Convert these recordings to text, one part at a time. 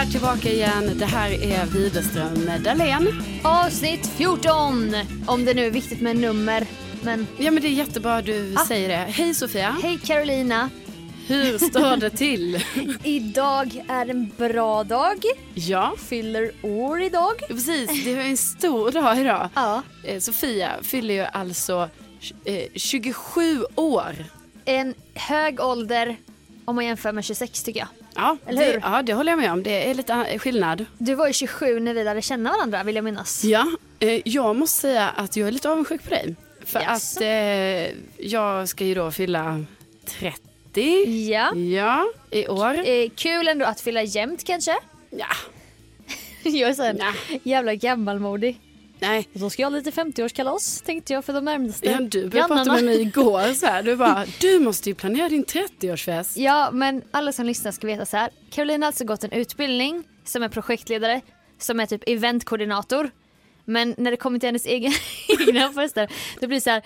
är tillbaka igen. Det här är Widerström Dahlén. Avsnitt 14! Om det nu är viktigt med nummer. Men Ja men det är jättebra du Ah. säger det. Hej Sofia. hej Carolina. Hur står det till? Idag är en bra dag. ja, Fyller år idag. precis. Det är en stor dag idag. Ja. Eh, Sofia fyller ju alltså eh, 27 år. En hög ålder om man jämför med 26 tycker jag. Ja Eller det, hur? ja, det håller jag med om. Det är lite skillnad. Du var ju 27 när vi lärde känna varandra vill jag minnas. Ja, eh, jag måste säga att jag är lite avundsjuk på dig. För Jaså? att eh, jag ska ju då fylla 30. Ja. Ja, i år. Eh, kul ändå att fylla jämnt kanske. Ja, Jag är så Ja. jävla gammalmodig. Nej. Och då ska jag ha lite 50-årskalas tänkte jag för de närmaste Ja, du började prata med mig igår så här. Du bara, du måste ju planera din 30-årsfest. Ja, men alla som lyssnar ska veta så här. Carolina har alltså gått en utbildning som är projektledare, som är typ eventkoordinator. Men när det kommer till hennes egen, egna fester, då blir det så här.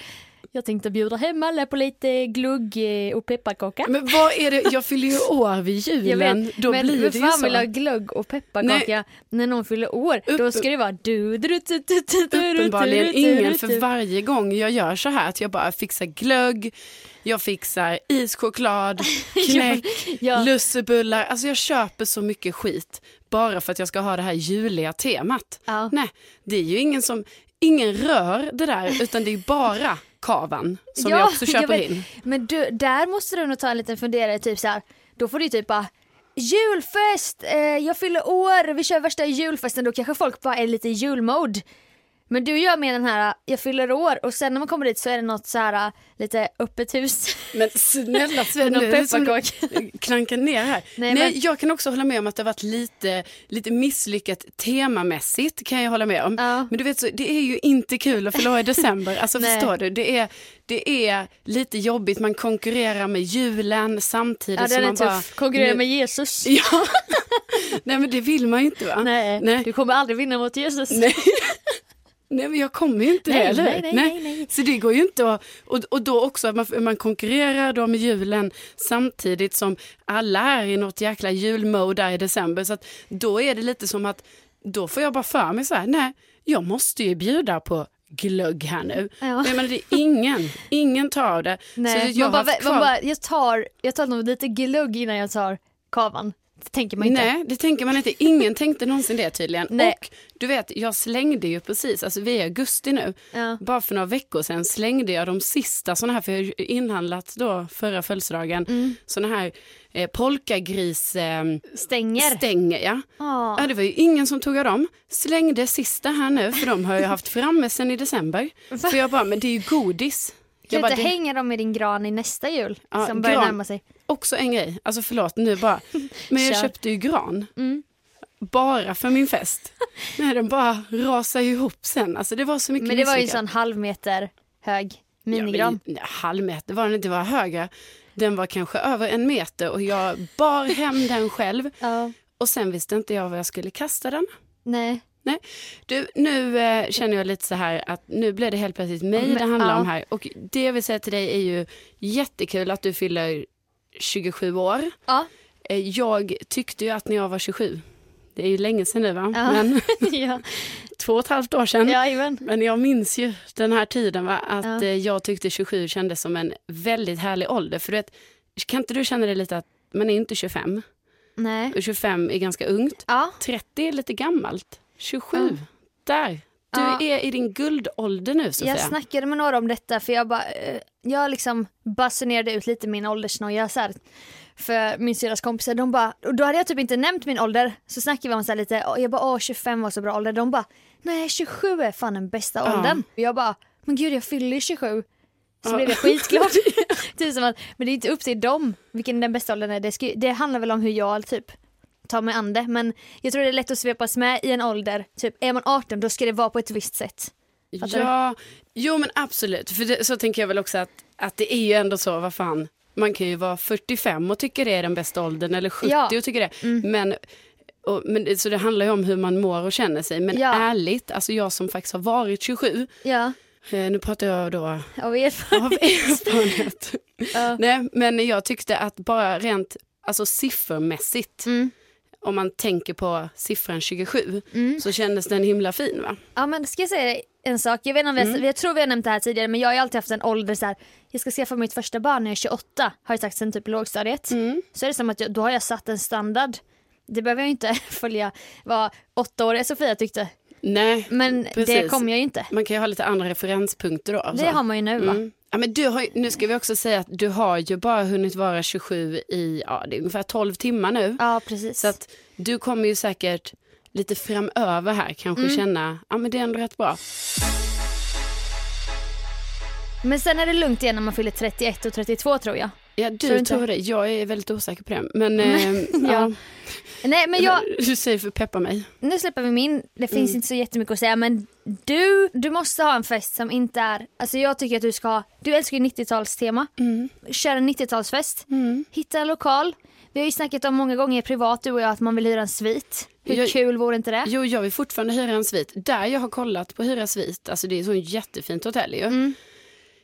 Jag tänkte bjuda hem alla på lite glugg eh, och pepparkaka. Men vad är det, jag fyller ju år vid julen. vet, Då men blir det ju fan så. vill ha glögg och pepparkaka när någon fyller år? Då Upp- ska det vara du, du, du, du, du, du, du, Uppenbarligen ingen för varje gång jag gör så här att jag bara fixar glögg, jag fixar ischoklad, knäck, Ja. lussebullar. Alltså jag köper så mycket skit bara för att jag ska ha det här juliga temat. Ja. Nej, det är ju ingen som, ingen rör det där utan det är bara kavan som jag också köper jag vet. in. Men du, där måste du nog ta en liten funderare, typ så här. Då får du typ bara Julfest! Eh, jag fyller år, vi kör värsta julfesten, då kanske folk bara är lite i julmode. Men du gör med den här, jag fyller år och sen när man kommer dit så är det något så här lite öppet hus. Men snälla Sven, nu är klankar ner här. Nej, Nej, men- Jag kan också hålla med om att det har varit lite, lite misslyckat temamässigt kan jag hålla med om. Ja. Men du vet, så, det är ju inte kul att förlora i december. Alltså förstår du, det är, det är lite jobbigt, man konkurrerar med julen samtidigt Ja som man bara... tuff, konkurrera nu- med Jesus. Ja, nej men det vill man ju inte va? Nej, Nej. du kommer aldrig vinna mot Jesus. Nej. Nej men jag kommer ju inte Nej, det, eller? nej, nej, nej, nej. Så det går ju inte att, och, och då också att man, man konkurrerar då med julen samtidigt som alla är i något jäkla julmode där i december. Så att då är det lite som att, då får jag bara för mig så här, nej, jag måste ju bjuda på glögg här nu. Ja. Jag menar det är ingen, ingen tar det. Nej, så jag man, bara, man bara, jag tar, jag tar nog lite glugg innan jag tar kavan. Det tänker man inte. Nej, det tänker man inte. Ingen tänkte någonsin det tydligen. Nej. Och du vet, jag slängde ju precis, alltså vi är i augusti nu, Ja. bara för några veckor sedan slängde jag de sista sådana här, för jag har inhandlat då förra födelsedagen, Mm. sådana här eh, polkagris eh, Stänger. stänger. Ja. Ja. ja, det var ju ingen som tog av dem. Slängde sista här nu, för de har jag haft framme sedan i december. För jag bara, men det är ju godis. Kan Jag du bara, inte det, hänga dem i din gran i nästa jul? Ja, som börjar gran. närma sig. Också en grej, alltså förlåt nu bara, men jag Kör. köpte ju gran. Mm. Bara för min fest. Nej, den bara rasade ihop sen. Alltså det var så mycket Men det var ju en sån halv meter hög minigran. ja, halv meter var den inte, var högre. Den var kanske över en meter och jag bar hem den själv. Ja. Och sen visste inte jag var jag skulle kasta den. Nej. Nej, du, nu eh, känner jag lite så här att nu blev det helt plötsligt mig Men, det handlar ja. om här. Och det jag vill säga till dig är ju jättekul att du fyller 27 år. Ja. Eh, Jag tyckte ju att när jag var 27, det är ju länge sedan nu va? Ja. Men ja. två och ett halvt år sedan. Jajamän. Men jag minns ju den här tiden va? att Ja. eh, jag tyckte 27 kändes som en väldigt härlig ålder. För du vet, kan inte du känna det lite att man är inte 25 Nej. och 25 är ganska ungt. Ja. 30 är lite gammalt. 27, Ja. där. Du Ja. är i din guldålder nu Sofia. Jag snackade med några om detta för jag bara, eh, jag liksom basunerade ut lite min åldersnoja så här. För min syrras kompisar, de bara, och då hade jag typ inte nämnt min ålder. Så snackade vi om så här lite, och jag bara åh 25 var så bra ålder. De bara, nej 27 är fan den bästa Ja. åldern. Jag bara, men gud jag fyller ju 27. Så Ja. blev jag skitglad. typ som att, men det är inte upp till dem vilken den bästa åldern är. Det, ska, det handlar väl om hur jag typ tar mig an det. Men jag tror det är lätt att svepas med i en ålder. Typ är man 18 då ska det vara på ett visst sätt. Fattar du? Ja, jo men absolut. För det, så tänker jag väl också att, att det är ju ändå så, vad fan, man kan ju vara 45 och tycka det är den bästa åldern eller 70 Ja. och tycka det. Mm. Men, och, men så det handlar ju om hur man mår och känner sig. Men Ja. ärligt, alltså jag som faktiskt har varit 27, Ja, eh, nu pratar jag då av erfarenhet. av erfarenhet. Ja. Nej, men jag tyckte att bara rent alltså siffermässigt, Mm. Om man tänker på siffran 27 Mm. så kändes den himla fin va? Ja men ska jag säga en sak, jag, vet inte om Mm. jag tror vi har nämnt det här tidigare men jag har ju alltid haft en ålder så här. jag ska skaffa mitt första barn när jag är 28 har jag sagt sen typ lågstadiet. Mm. Så är det som att jag, då har jag satt en standard. Det behöver jag inte följa vad åttaåriga Sofia tyckte. Nej, Men det Precis. kommer jag ju inte. man kan ju ha lite andra referenspunkter då. Det så. har man ju nu va? Mm. Ja, men du har, nu ska vi också säga att du har ju bara hunnit vara 27 i ja, det är ungefär 12 timmar nu. Ja precis. Så att du kommer ju säkert lite framöver här kanske Mm. känna, ja men det är ändå rätt bra. Men sen är det lugnt igen när man fyller 31 och 32 tror jag. Ja, Tror du inte? tror det. Jag är väldigt osäker på det. Men eh, ja. ja. Nej men jag, du säger för peppa mig. nu släpper vi min, det finns Mm. inte så jättemycket att säga men du, du måste ha en fest som inte är, alltså jag tycker att du ska ha, du älskar ju 90-talstema, Mm. kör en 90-talsfest, Mm. hitta en lokal. Vi har ju snackat om många gånger privat du och jag att man vill hyra en svit. Hur Jag- kul vore inte det? Jo, jag vill fortfarande hyra en svit. Där jag har kollat på hyra svit, alltså det är ett jättefint hotell ju. Mm.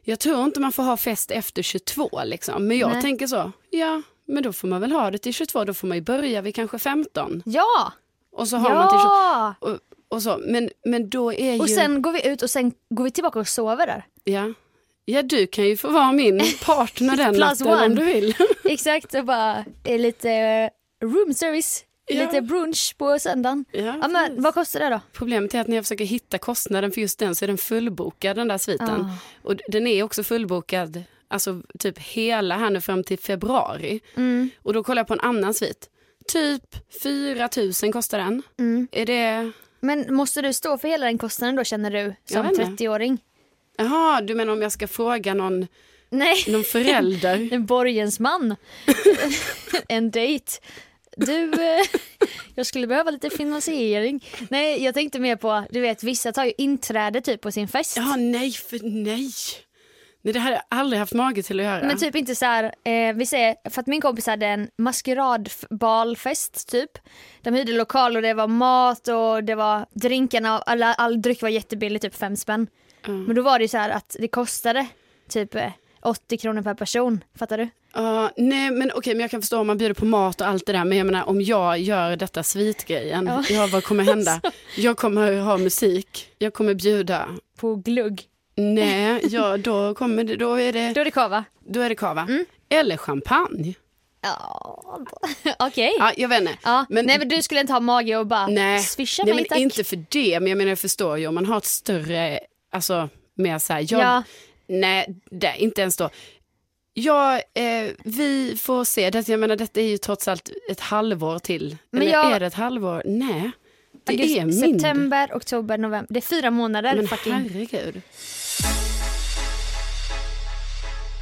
Jag tror inte man får ha fest efter 22 liksom. Men jag Nej. tänker så, ja, men då får man väl ha det till 22. Då får man ju börja vid kanske 15. Ja! Och så har man till 22. Ja! Och, och så. Men, men då är ju... Och sen går vi ut och sen går vi tillbaka och sover där. Ja. ja, du kan ju få vara min partner den natten one. om du vill. Exakt, och bara är lite eh, room service, Ja. lite brunch på söndagen. Ja, Ja, men, vad kostar det då? Problemet är att när jag försöker hitta kostnaden för just den så är den fullbokad den där sviten. Ah. Och den är också fullbokad, alltså typ hela här nu fram till februari. Mm. Och då kollar jag på en annan svit. Typ 4 000 kostar den. Mm. Är det... Men måste du stå för hela den kostnaden då känner du som vet inte. 30-åring? Jaha, du menar om jag ska fråga någon, Nej, någon förälder? en borgensman. en dejt. Du, eh, jag skulle behöva lite finansiering. Nej, jag tänkte mer på, du vet vissa tar ju inträde typ på sin fest. Ja, nej, för nej. Nej, det hade jag aldrig haft mage till att göra. Men typ inte så här, eh, vi säger, för att min kompis hade en maskeradbalfest typ. De hyrde lokal och det var mat och det var drinkarna, alla, all dryck var jättebillig, typ fem spänn. Ja. Men då var det ju så här att det kostade typ eh, 80 kronor per person, fattar du? Ja, nej men okej, men jag kan förstå om man bjuder på mat och allt det där. Men jag menar om jag gör detta svitgrejen, Ja. ja. vad kommer hända? Jag kommer ha musik, jag kommer bjuda. På glugg. Nej, ja, då, kommer det, då, är det, Då är det kava. då är det kava. Mm. Eller champagne. Ja, okej. Ja, jag vet inte. Ja, Men- nej men du skulle inte ha mage och bara Nej, swisha nej mig men tack. inte för det. Men jag menar jag förstår ju om man har ett större, alltså mer så här, jag, Ja. nej, det, inte ens då. Ja, eh, vi får se. Det, jag menar, detta är ju trots allt ett halvår till. Men Eller jag- är det ett halvår? Nej, det Augusti, är mindre. September, oktober, november. Det är fyra månader. Men fucking. herregud.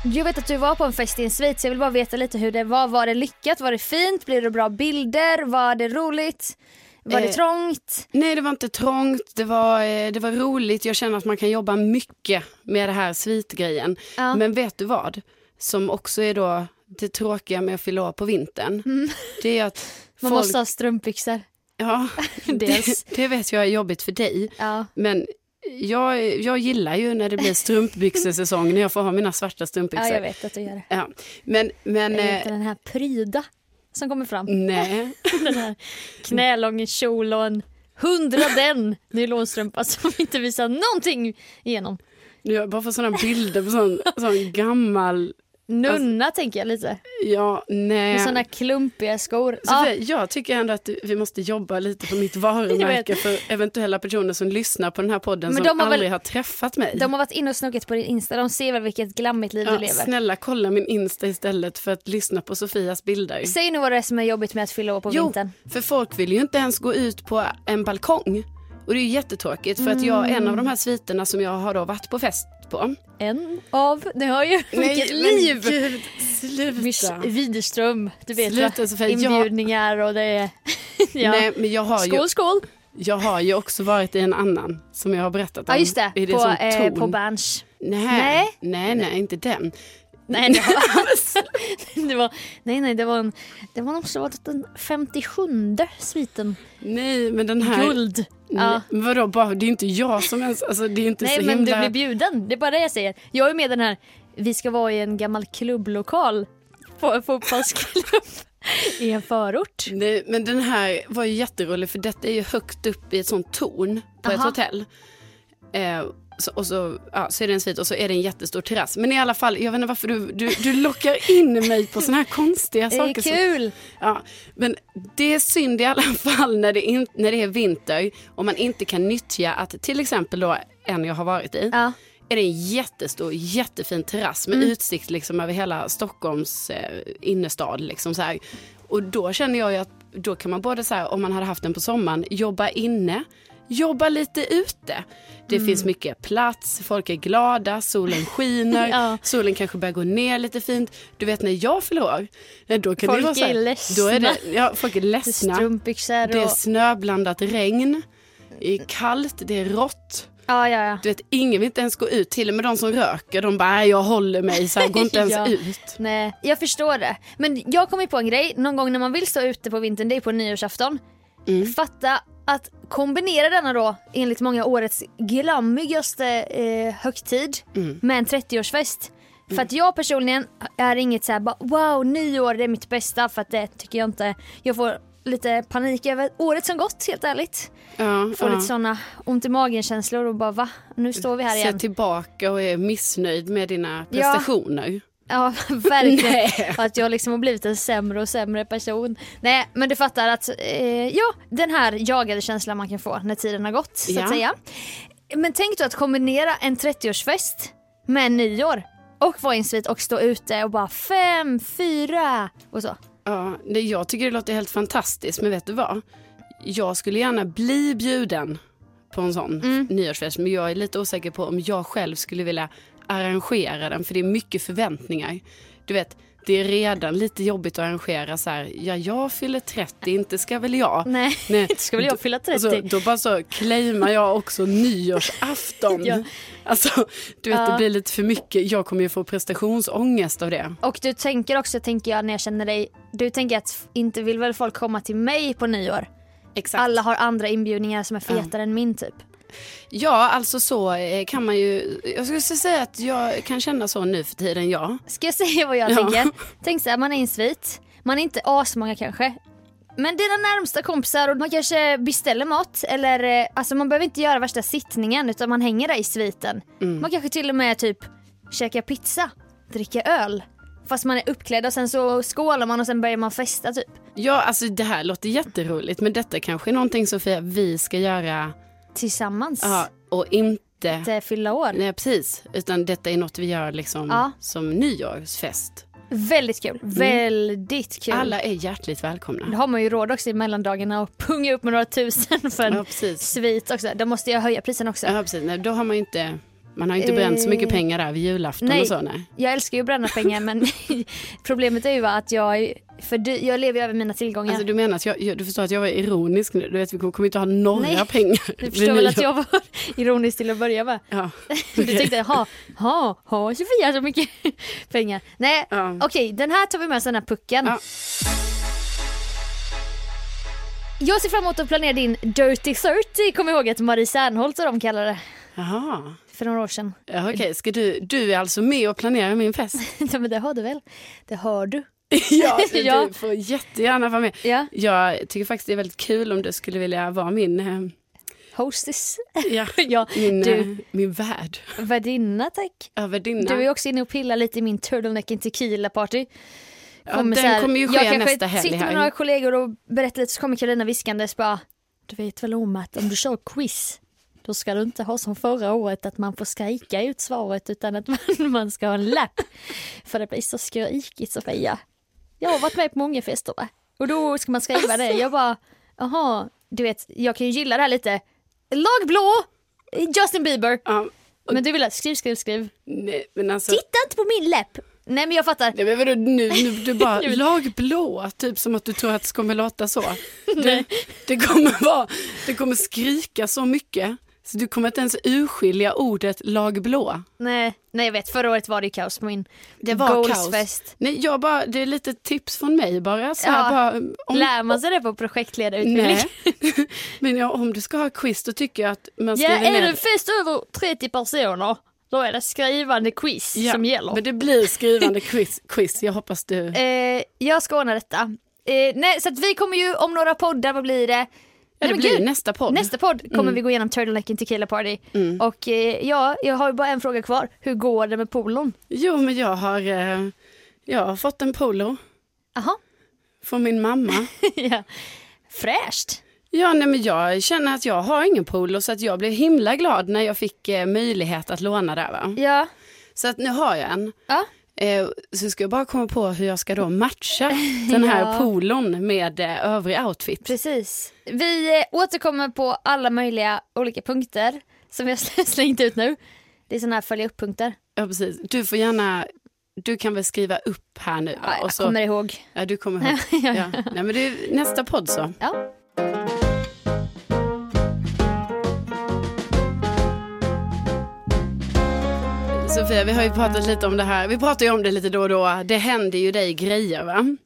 Jag vet att du var på en fest i så jag vill bara veta lite hur det var. Var det lyckat? Var det fint? Blev det bra bilder? Var det roligt? Var det Eh, trångt? Nej, det var inte trångt, det var, eh, det var roligt. Jag känner att man kan jobba mycket med det här svitgrejen. Ja. Men vet du vad? Som också är då det tråkiga med att fylla år på vintern. Det är att Mm. Man folk... måste ha strumpbyxor. Ja, Dels. det, det vet jag är jobbigt för dig. Ja. Men jag, jag gillar ju när det blir strumpbyxesäsong, när jag får ha mina svarta strumpbyxor. ja, jag vet att du gör det. Ja, Men, men Jag eh, vet den här pryda som kommer fram. nej. Den här knälång kjol och en hundraden nylonstrumpa som inte visar någonting igenom. Jag bara fått sådana bilder på sån, sån gammal, Nunna tänker jag lite. ja, nej. Med såna klumpiga skor. Ja, Sofia, jag tycker ändå att vi måste jobba lite på mitt varumärke för eventuella personer som lyssnar på den här podden Men som har väl- aldrig har träffat mig. de har varit inne och snuggat på din Insta, de ser väl vilket glammigt liv ja, du lever. snälla kolla min Insta istället för att lyssna på Sofias bilder. Säg nu vad det är som är jobbigt med att fylla år på Jo, vintern. för folk vill ju inte ens gå ut på en balkong. Och det är ju jättetråkigt för att jag, en av de här sviterna som jag har då varit på fest på. En av, ni hör ju vilket men liv! Gud, Miss sluta. Widerström, du vet Sluta? Sofia, jag- Inbjudningar och det är... ja. Nej, men jag har, ju, skål skål! jag har ju också varit i en annan som jag har berättat om. Ja just det, I på, eh, på Berns. Nej, Nej. nej, nej, inte den. Nej det var, det var, nej, nej, det var, en, det var också varit den 57 sviten. Nej, men den här... Guld. Nej, Ja. vadå, bara, det är inte jag som ens... Alltså, det är inte Nej så men himla... du blir bjuden, det är bara det jag säger. Jag är med den här, vi ska vara i en gammal klubblokal. på en fotbollsklubb i en förort. Nej, men den här var ju jätterolig för detta är ju högt upp i ett sånt torn på ett Aha. hotell. Eh, så, och så, ja, så är det en svit och så är det en jättestor terrass. Men i alla fall, jag vet inte varför du, du, du lockar in mig på såna här konstiga Det är saker. kul. Ja, men det är synd i alla fall när det, in, när det är vinter och man inte kan nyttja att till exempel då en jag har varit i Ja. är det en jättestor, jättefin terrass med utsikt liksom över hela Stockholms eh, innerstad. Liksom så här. Och då känner jag att då kan man både så här, om man hade haft den på sommaren, jobba inne, jobba lite ute. Det finns mycket plats, folk är glada, solen skiner, Ja. solen kanske börjar gå ner lite fint. Du vet när jag nej, då kan Folk det vara så här, är ledsna. Då är det, ja, folk är ledsna. Det är och... snöblandat regn, det är kallt, det är rått. Ja, ja, ja. Du vet, ingen vill inte ens gå ut. Till och med de som röker, de bara, "Nej, jag håller mig, så här, går inte ens ut. Nej, jag förstår det. Men jag kom ju på en grej, någon gång när man vill stå ute på vintern, det är på nyårsafton. Mm. Fatta att kombinera denna då, enligt många årets glammigaste eh, högtid, Mm. med en 30-årsfest. För att jag personligen är inget så här, bara, wow, nyår det är mitt bästa, för att det tycker jag inte. Jag får lite panik över året som gått, helt ärligt. Ja, Får ja. lite såna ont i magen-känslor och bara va, nu står vi här Ser igen. tillbaka och är missnöjd med dina prestationer. Ja, verkligen. Nej. Att jag liksom har blivit en sämre och sämre person. Nej, men du fattar att, eh, ja, den här jagade känslan man kan få när tiden har gått, så Ja. att säga. Men tänk då att kombinera en 30-årsfest med en nyår och vara i en svit och stå ute och bara fem, fyra och så. Ja, det, jag tycker det låter helt fantastiskt, men vet du vad? Jag skulle gärna bli bjuden på en sån Mm. nyårsfest, men jag är lite osäker på om jag själv skulle vilja arrangera den, för det är mycket förväntningar. Du vet, det är redan lite jobbigt att arrangera så här, ja jag fyller 30, inte ska väl jag. Nej, Nej. inte ska väl jag fylla 30. Så, då bara så claimar jag också nyårsafton. Ja. Alltså, du vet Ja. det blir lite för mycket. Jag kommer ju få prestationsångest av det. Och du tänker också, tänker jag när jag känner dig, du tänker att inte vill väl folk komma till mig på nyår? Exakt. Alla har andra inbjudningar som är fetare än min typ. Ja, alltså så eh, kan man ju, jag skulle säga att jag kan känna så nu för tiden, ja. Ska jag säga vad jag Ja. tänker? Tänk så här, man är i en svit, man är inte asmånga kanske. Men dina närmsta kompisar och man kanske beställer mat eller eh, alltså man behöver inte göra värsta sittningen utan man hänger där i sviten. Mm. Man kanske till och med typ käkar pizza, dricker öl. Fast man är uppklädd och sen så skålar man och sen börjar man festa typ. Ja, alltså det här låter jätteroligt, men detta kanske är någonting Sofia, vi ska göra, Tillsammans. ja, och inte, Att fylla år. nej precis, utan detta är något vi gör liksom Ja. som nyårsfest. Väldigt kul. Väldigt kul. Mm. Alla är hjärtligt välkomna. Då har man ju råd också i mellandagarna och punga upp med några tusen för en Ja, precis. svit också. Då måste jag höja prisen också. Ja, precis. Nej, då har man ju inte, man har inte bränt så mycket Eh, pengar där vid julafton nej. och så. Nej. Jag älskar ju att bränna pengar men problemet är ju att jag, för dy- jag lever ju över mina tillgångar. Alltså, du menar att jag, du förstår att jag var ironisk nu? Du vet, vi kommer inte ha några Nej, pengar. du förstår väl att jag var ironisk till att börja med. Ja. Du tänkte, jaha, ha, ha Sofia så mycket pengar? Nej, Ja. okej den här tar vi med oss den här pucken. Ja. Jag ser fram emot att planera din Dirty 30, kom ihåg att Marie Serneholt och de kallar det Jaha. För några år sedan. Ja, Okej, ska du, du är alltså med och planerar min fest? Ja men det har du väl? Det hör du. ja, Ja. du får jättegärna vara med. Ja. Jag tycker faktiskt det är väldigt kul om du skulle vilja vara min, eh, Hostess. ja, ja, min, du, eh, min värd. värdinna tack. Överdinna. Du är också inne och pillar lite i min turtleneck in tequila party. ja, Kommer den här- kommer ju jag ske kanske nästa helg sitter med några kollegor och berättar lite så kommer Carolina viskandes bara Du vet väl om att om du kör quiz då ska du inte ha som förra året att man får skrika ut svaret utan att man, man ska ha en lapp. För det blir så skrikigt Sofia. Jag har varit med på många fester va? och då ska man skriva det. Jag bara jaha, du vet jag kan ju gilla det här lite. Lag blå, Justin Bieber. Ja, Men du vill ha skriv, skriv, skriv. nej, men alltså, Titta inte på min läpp! Nej men jag fattar. Nej, men vadå, nu, nu, du bara lag blå, typ som att du tror att det kommer låta så. Det, det, kommer vara, det kommer skrika så mycket så du kommer inte ens urskilja ordet lag blå. Nej, nej jag vet, förra året var det kaos på min Det var goalsfest. kaos. Nej, jag bara, det är lite tips från mig bara. Så Ja. bara om, Lär man sig det på projektledarutbildning? Nej, men ja, om du ska ha quiz då tycker jag att man Ja, skriver är det ner. en fest över 30 personer, då är det skrivande quiz som gäller. Men det blir skrivande quiz, quiz. jag hoppas du... Eh, jag ska ordna detta. Eh, nej, så vi kommer ju om några poddar, vad blir det? Ja, Nej, det blir gud, nästa podd. Nästa podd kommer Mm. vi gå igenom Turtleneck Tequila Party. Mm. Och eh, ja, jag har bara en fråga kvar. Hur går det med polon? Jo, men jag har, eh, jag har fått en polo Jaha, från min mamma. ja. fräscht. Ja, nej, men jag känner att jag har ingen polo så att jag blev himla glad när jag fick eh, möjlighet att låna där. Va? Ja, Så att nu har jag en. ja. Eh, så ska jag bara komma på hur jag ska då matcha den här Ja. polon med eh, övrig outfit. precis. Vi eh, återkommer på alla möjliga olika punkter som vi har slängt ut nu. Det är sådana här följa upp-punkter. Ja, precis. Du får gärna, du kan väl skriva upp här nu. Ja, jag så, kommer ihåg. Ja, du kommer ihåg. ja. Nej, men det är nästa podd så. Ja. Sofia, vi har ju pratat lite om det här. Vi pratar ju om det lite då och då. Det händer ju dig grejer va?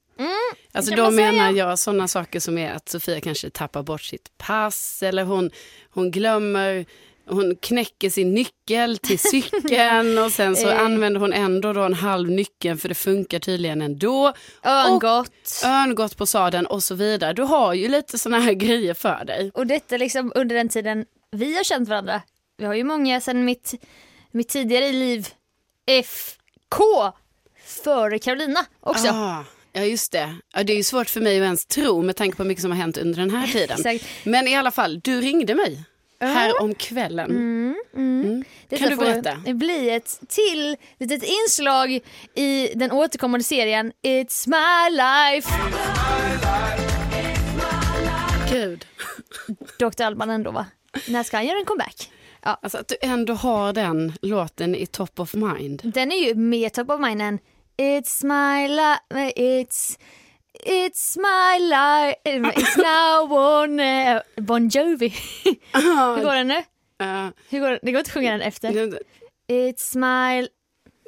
alltså kan då menar jag sådana saker som är att Sofia kanske tappar bort sitt pass eller hon, hon glömmer hon knäcker sin nyckel till cykeln och sen så Eh. använder hon ändå då en halv nyckel för det funkar tydligen ändå. Örngott. Örngott på sadeln och så vidare. Du har ju lite sådana här grejer för dig. Och detta liksom under den tiden vi har känt varandra. Vi har ju många sedan mitt, mitt tidigare liv FK före Carolina också. Ah, ja just det. Ja, det är ju svårt för mig att ens tro med tanke på mycket som har hänt under den här tiden. Men i alla fall, du ringde mig här om kvällen. Mm. Detta Kan du berätta? bli ett till litet inslag i den återkommande serien It's my life. Gud. Dr. Alban ändå va? När ska han göra en comeback? Ja, Alltså att du ändå har den låten i top of mind. den är ju mer top of mind än It's my life, it's It's my life, it's now or never. Bon Jovi. Hur går den nu? Uh, Hur går den? Det går inte att sjunga den efter. It's my...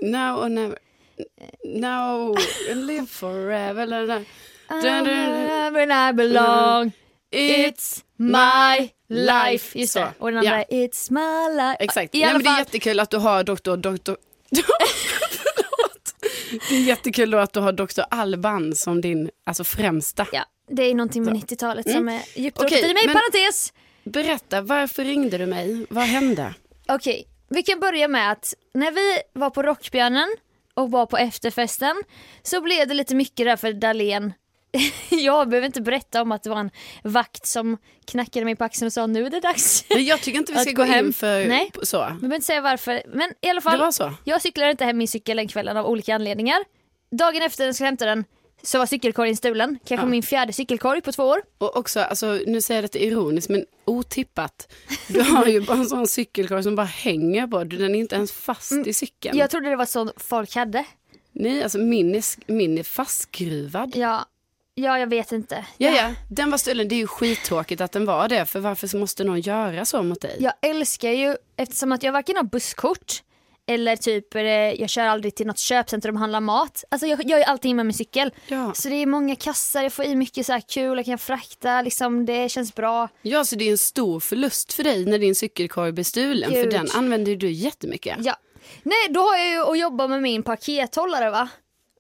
now or never. Now live forever. When I belong. It's my life. Just det. Och den andra ja. It's my life. Exakt. I Nej, men det är jättekul att du har doktor... doktor... Det är jättekul då att du har doktor Alban som din alltså, främsta. ja, det är någonting med 90-talet som är djupt Mm. Rotat i mig. men- Parentes. Berätta, varför ringde du mig? Vad hände? Okej, vi kan börja med att när vi var på Rockbjörnen och var på efterfesten så blev det lite mycket där för Dahlén. Jag behöver inte berätta om att det var en vakt som knackade mig på axeln och sa nu är det dags. Men jag tycker inte vi ska gå hem. för Nej. så. Jag behöver inte säga varför, men i alla Det fall. var så. Jag cyklade inte hem min cykel den kvällen av olika anledningar. Dagen efter jag skulle hämta den så var cykelkorgen stulen. Kanske Ja. min fjärde cykelkorg på två år. Och också, alltså, nu säger jag detta ironiskt men otippat. Du har ju bara en sån cykelkorg som bara hänger på. Den är inte ens fast i cykeln. Mm. Jag trodde det var så folk hade. Nej, alltså min är, min är fastskruvad. Ja, ja jag vet inte. Ja, ja, den var stulen. Det är ju skittråkigt att den var det. För varför så måste någon göra så mot dig? Jag älskar ju, eftersom att jag varken har busskort eller typ eh, jag kör aldrig till något köpcentrum och handlar mat. Alltså jag gör ju allting med min cykel. Ja. Så det är många kassar, jag får i mycket så här kul, jag kan frakta, liksom det känns bra. ja, så det är en stor förlust för dig när din cykelkorg blir stulen. För Gud. den använder du jättemycket. Ja. Nej, då har jag ju att jobba med min pakethållare va.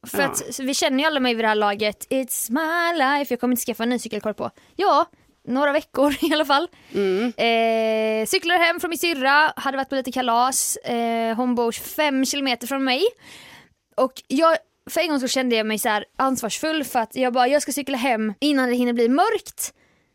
För Ja. att vi känner ju alla mig vid det här laget. It's my life. Jag kommer inte skaffa en ny cykelkorg på. Ja, några veckor i alla fall. Mm. Eh, cyklade hem från min syrra, hade varit på lite kalas. Eh, hon bor fem kilometer från mig. Och jag, för en gång så kände jag mig så här ansvarsfull för att jag bara, jag ska cykla hem innan det hinner bli mörkt.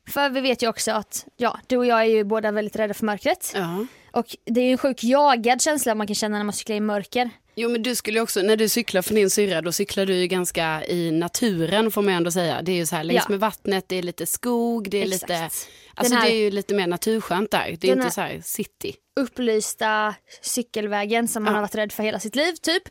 För vi vet ju också att, ja, du och jag är ju båda väldigt rädda för mörkret. Ja. Och det är ju en sjuk jagad känsla man kan känna när man cyklar i mörker. Jo men du skulle ju också, när du cyklar för din syrra då cyklar du ju ganska i naturen får man ändå säga. Det är ju så här längs Ja. med vattnet, det är lite skog, det är Exakt. lite, alltså här- det är ju lite mer naturskönt där. Det är inte så här city. Upplysta cykelvägen som man Ja. har varit rädd för hela sitt liv typ.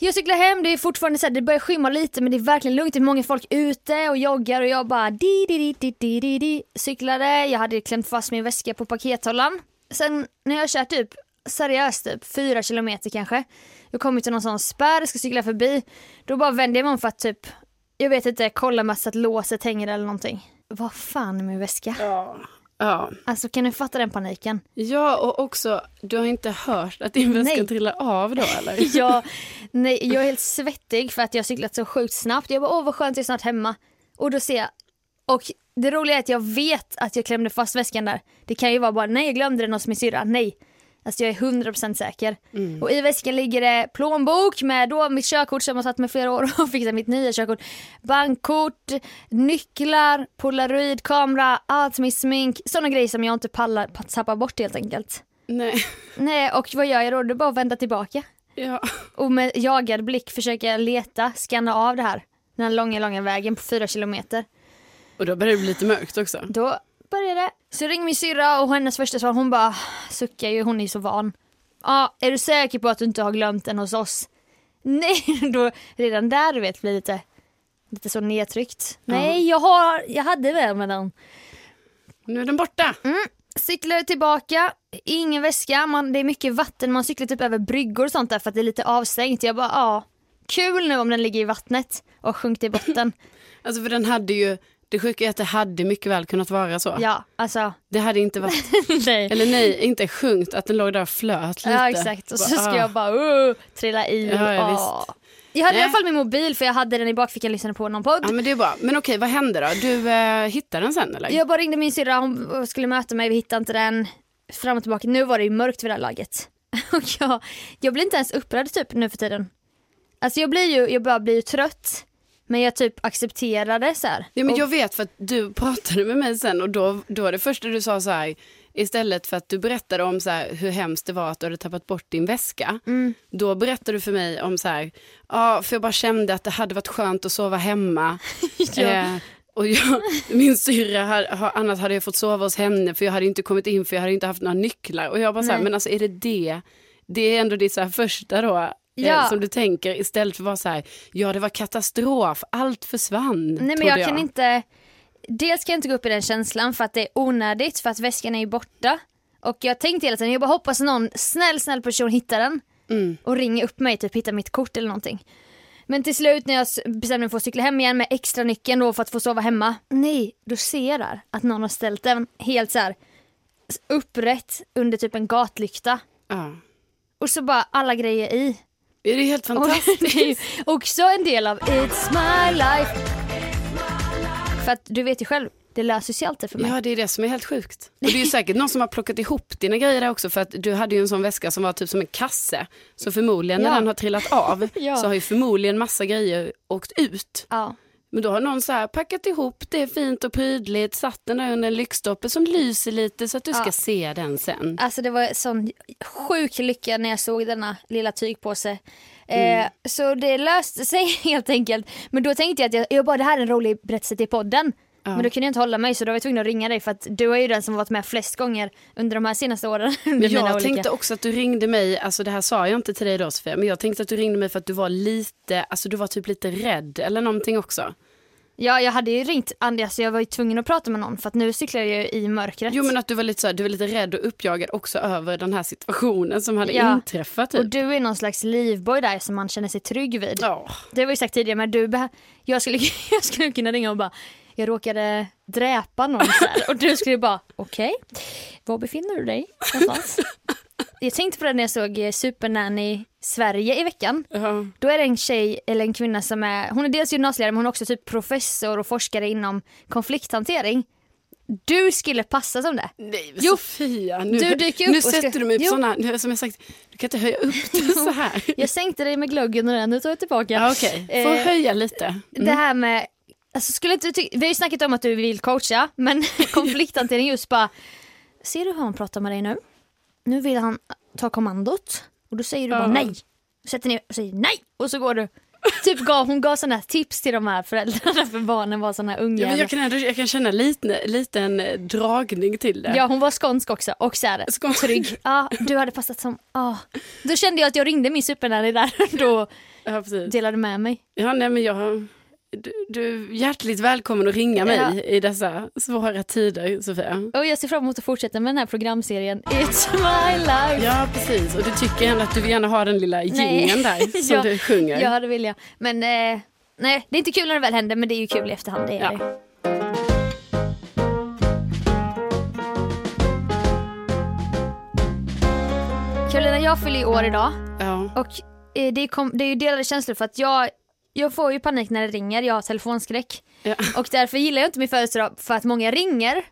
Jag cyklar hem, det är fortfarande så här, det börjar skymma lite men det är verkligen lugnt, det är många folk ute och joggar och jag bara di di di di di di di cyklade, jag hade klämt fast min väska på pakethållaren. Sen när jag kört typ, seriöst typ, fyra kilometer kanske, jag kommer till någon sån spärr, ska cykla förbi, då bara vänder jag mig om för att typ, jag vet inte, kolla med så att låset hänger eller någonting. Vad fan är min väska? Ja. Ja. Alltså kan du fatta den paniken? ja, och också, du har inte hört att din väska Nej. trillar av då eller? Jag, nej, jag är helt svettig för att jag har cyklat så sjukt snabbt. Jag bara, åh vad skönt, jag är snart hemma. Och då ser jag, och det roliga är att jag vet att jag klämde fast väskan där. Det kan ju vara bara, nej jag glömde den hos min syrra, nej. Alltså jag är 100% säker. Och i väskan ligger det plånbok med då mitt körkort som jag har tagit med flera år och fixat mitt nya körkort. Bankkort, nycklar, polaroidkamera, allt med smink. Sådana grejer som jag inte pallar att tappa bort helt enkelt. Nej. Nej, och vad gör jag då? Det är bara att vända tillbaka. Ja. Och med jagad blick försöka leta, scanna av det här. Den här långa, långa vägen på fyra kilometer. Och då börjar det bli lite mörkt också. Då började det. Så ringde min syrra och hennes första svar, hon bara suckar ju, hon är så van. Ja, är du säker på att du inte har glömt den hos oss? Nej, då redan där du vet blir lite, lite så nedtryckt. Nej, jag, har, jag hade med mig den. Nu är den borta. Cyklar tillbaka, ingen väska, man, det är mycket vatten, man cyklar typ över bryggor och sånt där för att det är lite avstängt. Jag bara, ja, kul nu om den ligger i vattnet och sjunker i botten. Alltså för den hade ju, det sjuka är att det hade mycket väl kunnat vara så. ja, alltså, Det hade inte varit, nej. eller nej, inte sjunkit, att den låg där och flöt lite. Ja exakt och så ska ah. jag bara uh, trilla i. Ja, ja, Ah. Jag hade i Nej. alla fall min mobil för jag hade den i bakfickan och lyssnade på någon podd. Ja men det är bra. Men okej, vad hände då? Du eh, hittade den sen eller? Jag bara ringde min syrra, hon skulle möta mig, vi hittade inte den. Fram och tillbaka, nu var det ju mörkt vid det här laget. Och jag, jag blir inte ens upprörd typ nu för tiden. Alltså jag blir ju, jag bara blir ju trött. Men jag typ accepterar det så här. Ja, men Och- jag vet för att du pratade med mig sen och då, då var det första du sa så här, istället för att du berättade om så här, hur hemskt det var att du hade tappat bort din väska, Mm. då berättade du för mig om så här, ja för jag bara kände att det hade varit skönt att sova hemma. Ja. eh, och jag, min syrra, har- har- annars hade jag fått sova hos henne för jag hade inte kommit in för jag hade inte haft några nycklar. Och jag bara så här, men alltså är det det? Det är ändå ditt så första då, eh, Ja. som du tänker istället för att vara så här, ja det var katastrof, allt försvann. Nej men trodde jag kan inte, dels kan jag inte gå upp i den känslan för att det är onödigt för att väskan är ju borta. Och jag tänkte hela tiden, jag bara hoppas någon snäll snäll person hittar den Mm. och ringer upp mig, typ hittar mitt kort eller någonting. Men till slut när jag bestämde mig för att cykla hem igen med extra nyckeln då för att få sova hemma. Nej, då ser jag där att någon har ställt den helt så här upprätt under typ en gatlykta. Ja. Och så bara alla grejer i. Är det helt Och fantastiskt? ju också en del av It's my life. För att du vet ju själv, det löser sig alltid för mig. Ja, det är det som är helt sjukt. Och det är ju säkert någon som har plockat ihop dina grejer där också för att du hade ju en sån väska som var typ som en kasse. Så förmodligen när Ja. den har trillat av Ja. så har ju förmodligen massa grejer åkt ut. Ja. Men då har någon så här packat ihop det fint och prydligt, satt den där under en lyktstolpe som lyser lite så att du ska Ja. se den sen. Alltså det var sån sjuk lycka när jag såg denna lilla tygpåse. Eh, så det löste sig helt enkelt. Men då tänkte jag att jag, jag bara det här är en rolig berättelse till podden. Ja. Men då kunde jag inte hålla mig så då var jag tvungen att ringa dig för att du är ju den som varit med flest gånger under de här senaste åren. Men jag olika- tänkte också att du ringde mig, alltså det här sa jag inte till dig då Sofia, men jag tänkte att du ringde mig för att du var lite, alltså du var typ lite rädd eller någonting också. Ja jag hade ju ringt Andi, så jag var ju tvungen att prata med någon för att nu cyklar jag ju i mörkret. Jo men att du var lite så här, du var lite rädd och uppjagad också över den här situationen som hade Ja. inträffat. Typ. Och du är någon slags livboj där som man känner sig trygg vid. Ja. Det har vi sagt tidigare men du, jag skulle, jag skulle kunna ringa och bara jag råkade dräpa någon så här. och du skulle bara okej, var befinner du dig någonstans? jag tänkte på det när jag såg eh, Supernanny Sverige i veckan. Ja. Då är det en tjej eller en kvinna som är, hon är dels gymnasielärare men hon är också typ professor och forskare inom konflikthantering. Du skulle passa som det. Nej men Jo, Sofia, nu, du dyker upp nu och ska- sätter du mig på sådana, nu, som jag sagt, du kan inte höja upp det så här. Jag sänkte dig med glöggen och den, nu tar jag tillbaka. Ja, Okej, får Eh, höja lite. Mm. Det här med, alltså skulle inte, vi har ju snackat om att du vill coacha, men konflikthantering just bara, ser du hur han pratar med dig nu? Nu vill han ta kommandot och då säger du bara Ja. nej. Sätter ner och säger nej och så går du. Typ gav, hon gav sådana tips till de här föräldrarna för barnen var sådana unga. Ja, men jag, kan ändå, jag kan känna lite, liten eh, dragning till det. Ja hon var skånsk också och så här, Skånsk. trygg. Ja du hade passat som, ja. Då kände jag att jag ringde min supernanny där och då Ja, delade med mig. Ja, nej, men jag, du, du, är hjärtligt välkommen att ringa mig ja. i dessa svåra tider, Sofia. Och jag ser fram emot att fortsätta med den här programserien It's my life. Ja, precis. Och du tycker ändå att du vill gärna ha den lilla gingen där som ja, du sjunger. Ja, det vill jag. Men eh, nej, det är inte kul när det väl händer, men det är ju kul i efterhand. Det är ja. det. Karolina, jag fyller år idag. Ja. Och eh, det, kom, det är ju delade känslor för att jag jag får ju panik när det ringer, jag har telefonskräck. Ja. Och därför gillar jag inte min födelsedag för att många ringer.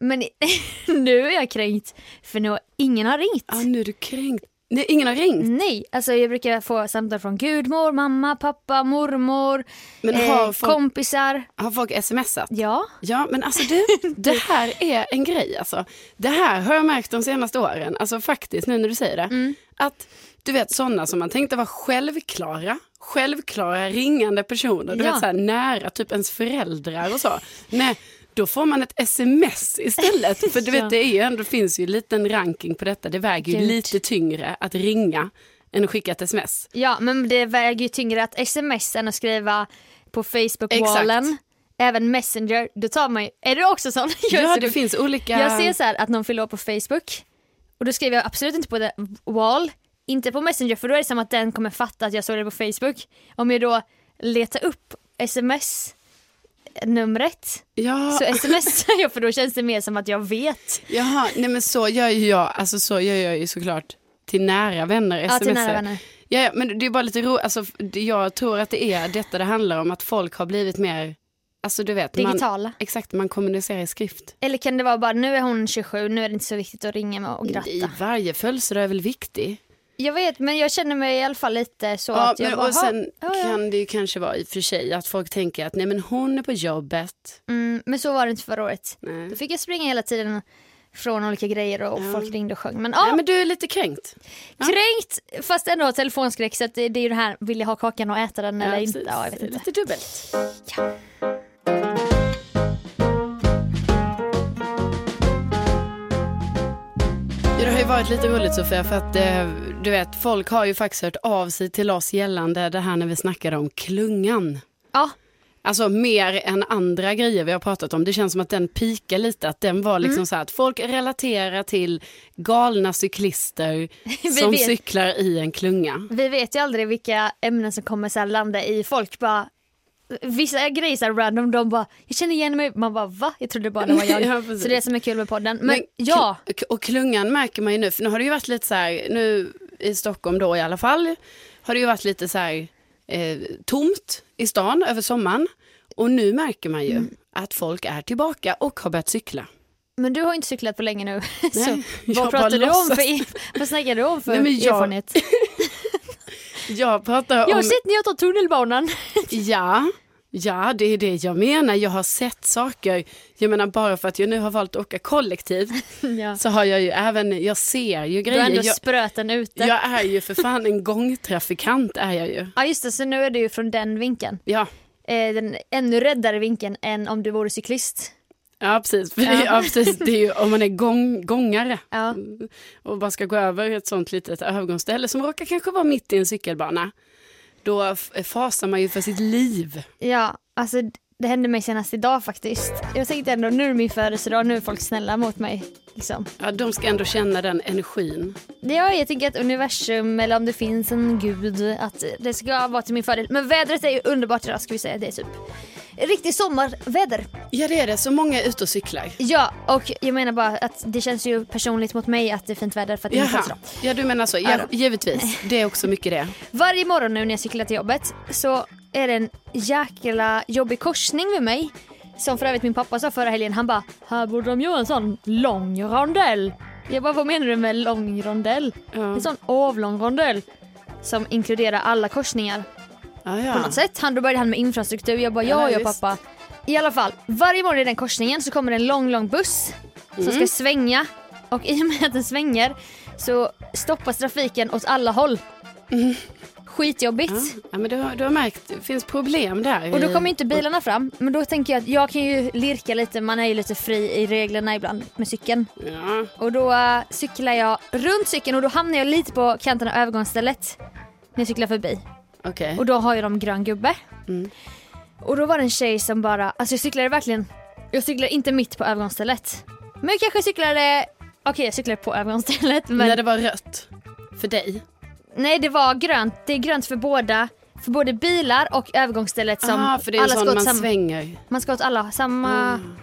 Men nu är jag kränkt för nu, ingen har ringt. ja, nu är du kränkt. Nej, ingen har ringt. Nej, alltså jag brukar få samtal från gudmor, mamma, pappa, mormor, Men eh, folk, kompisar. har folk smsat? Ja, Ja, men alltså du, det här är en grej alltså. Det här har jag märkt de senaste åren, alltså faktiskt nu när du säger det. Mm. Att du vet sådana som man tänkte var självklara, självklara ringande personer, du Ja. vet så här nära, typ ens föräldrar och så. Nej, då får man ett sms istället. För du vet, det är ju ändå, det finns ju en liten ranking på detta. Det väger ju Gud. lite tyngre att ringa än att skicka ett sms. ja, men det väger ju tyngre att sms än att skriva på Facebook-wallen. Även Messenger, då tar man ju, är du också sån? Jag, Ja, det finns olika... jag ser så här att någon fyller på Facebook och då skriver jag absolut inte på the wall, inte på Messenger för då är det som att den kommer fatta att jag såg det på Facebook. Om jag då letar upp sms numret Ja. så smsar jag för då känns det mer som att jag vet. Jaha, nej men så gör ju jag, alltså så gör jag ju såklart till nära vänner, Ja, till nära vänner. Ja, ja, men det är bara lite roligt, alltså jag tror att det är detta det handlar om, att folk har blivit mer, alltså du vet, man, Digitala. exakt, man kommunicerar i skrift. Eller kan det vara bara nu är hon 27, nu är det inte så viktigt att ringa mig och I gratta. varje födelsedag är väl viktig. Jag vet men jag känner mig i alla fall lite så Ja, att jag men, bara, och sen "Ha, ja, ja." kan det ju kanske vara i och för sig att folk tänker att nej men hon är på jobbet. Mm, men så var det inte förra året. Nej. Då fick jag springa hela tiden från olika grejer och Ja. folk ringde och sjöng. Men ja, Nej men du är lite kränkt. ja. kränkt fast ändå har telefonskräck så det, det är ju det här, vill jag ha kakan och äta den eller inte? Ja, jag vet inte. Lite dubbelt. Ja. Varit lite roligt Sofia för att eh, du vet folk har ju faktiskt hört av sig till oss gällande det här när vi snackade om klungan. ja, Alltså mer än andra grejer vi har pratat om. Det känns som att den pikar lite. Att den var Mm. liksom så här att folk relaterar till galna cyklister som vet. cyklar i en klunga. vi vet ju aldrig vilka ämnen som kommer så landa i folk bara Vissa grejer så random, de bara “jag känner igen mig”, man bara “va?” Jag trodde bara det var jag. Ja, så det är som är kul med podden. Men, Men ja, Och klungan märker man ju nu, för nu har det ju varit lite så här, nu i Stockholm då i alla fall, har det ju varit lite så här eh, tomt i stan över sommaren. Och nu märker man ju Mm. att folk är tillbaka och har börjat cykla. men du har inte cyklat på länge nu. Nej, vad pratar du om låtsas. för, vad snackar du om för Nej, men jag- erfarenhet? Jag pratar Jag har om... sett när jag tar tunnelbanan. Ja, ja, det är det jag menar. Jag har sett saker. Jag menar bara för att jag nu har valt att åka kollektivt ja. så har jag ju även, jag ser ju Du har ändå grejer. Jag, spröten ute. jag är ju för fan en gångtrafikant är jag ju. Ja just det, så nu är det ju från den vinkeln. Ja, Eh, den ännu räddare vinkeln än om du vore cyklist. ja precis. För det, Ja. ja, precis. Det är ju om man är gång, gångare Ja. och bara ska gå över ett sånt litet övergångsställe som råkar kanske vara mitt i en cykelbana. Då fasar man ju för sitt liv. Ja, alltså det hände mig senast idag faktiskt. Jag tänkte ändå nu är min födelsedag, nu är folk snälla mot mig. Liksom. Ja, de ska ändå känna den energin. Ja, jag tänker att universum, eller om det finns en gud, att det ska vara till min fördel. Men vädret är ju underbart idag ska vi säga. Det är typ riktigt sommarväder. Ja det är det, så många är ute och cyklar. Ja, och jag menar bara att det känns ju personligt mot mig att det är fint väder för att det är min födelsedag. ja du menar så. Ja givetvis. Det är också mycket det. Varje morgon nu när jag cyklar till jobbet så är det en jäkla jobbig korsning vid mig. Som för övrigt min pappa sa förra helgen, han bara “här borde de göra en sån lång rondell”. Jag bara “vad menar du med lång rondell?” Ja. En sån avlång rondell som inkluderar alla korsningar Ja, ja. på något sätt. Han, då började han med infrastruktur, jag bara Ja, “ja, ja pappa”. I alla fall, varje morgon i den korsningen så kommer det en lång, lång buss som Mm. ska svänga och i och med att den svänger så stoppas trafiken åt alla håll. Skitjobbigt. Ja, ja, men du, har, du har märkt, det finns problem där. Och då kommer inte bilarna fram. Men då tänker jag att jag kan ju lirka lite, man är ju lite fri i reglerna ibland med cykeln. Ja, Och då äh, cyklar jag runt cykeln och då hamnar jag lite på kanten av övergångsstället. När jag cyklar förbi. okej. Och då har ju de grön gubbe. Mm. Och då var det en tjej som bara, alltså jag cyklade verkligen, jag cyklade inte mitt på övergångsstället. Men jag kanske cyklade, okej jag cyklade på övergångsstället men När det var rött. För dig. Nej det var grönt, det är grönt för båda. För både bilar och övergångsstället som ah, för det är alla ska åt man samma, svänger. man ska åt alla samma Mm.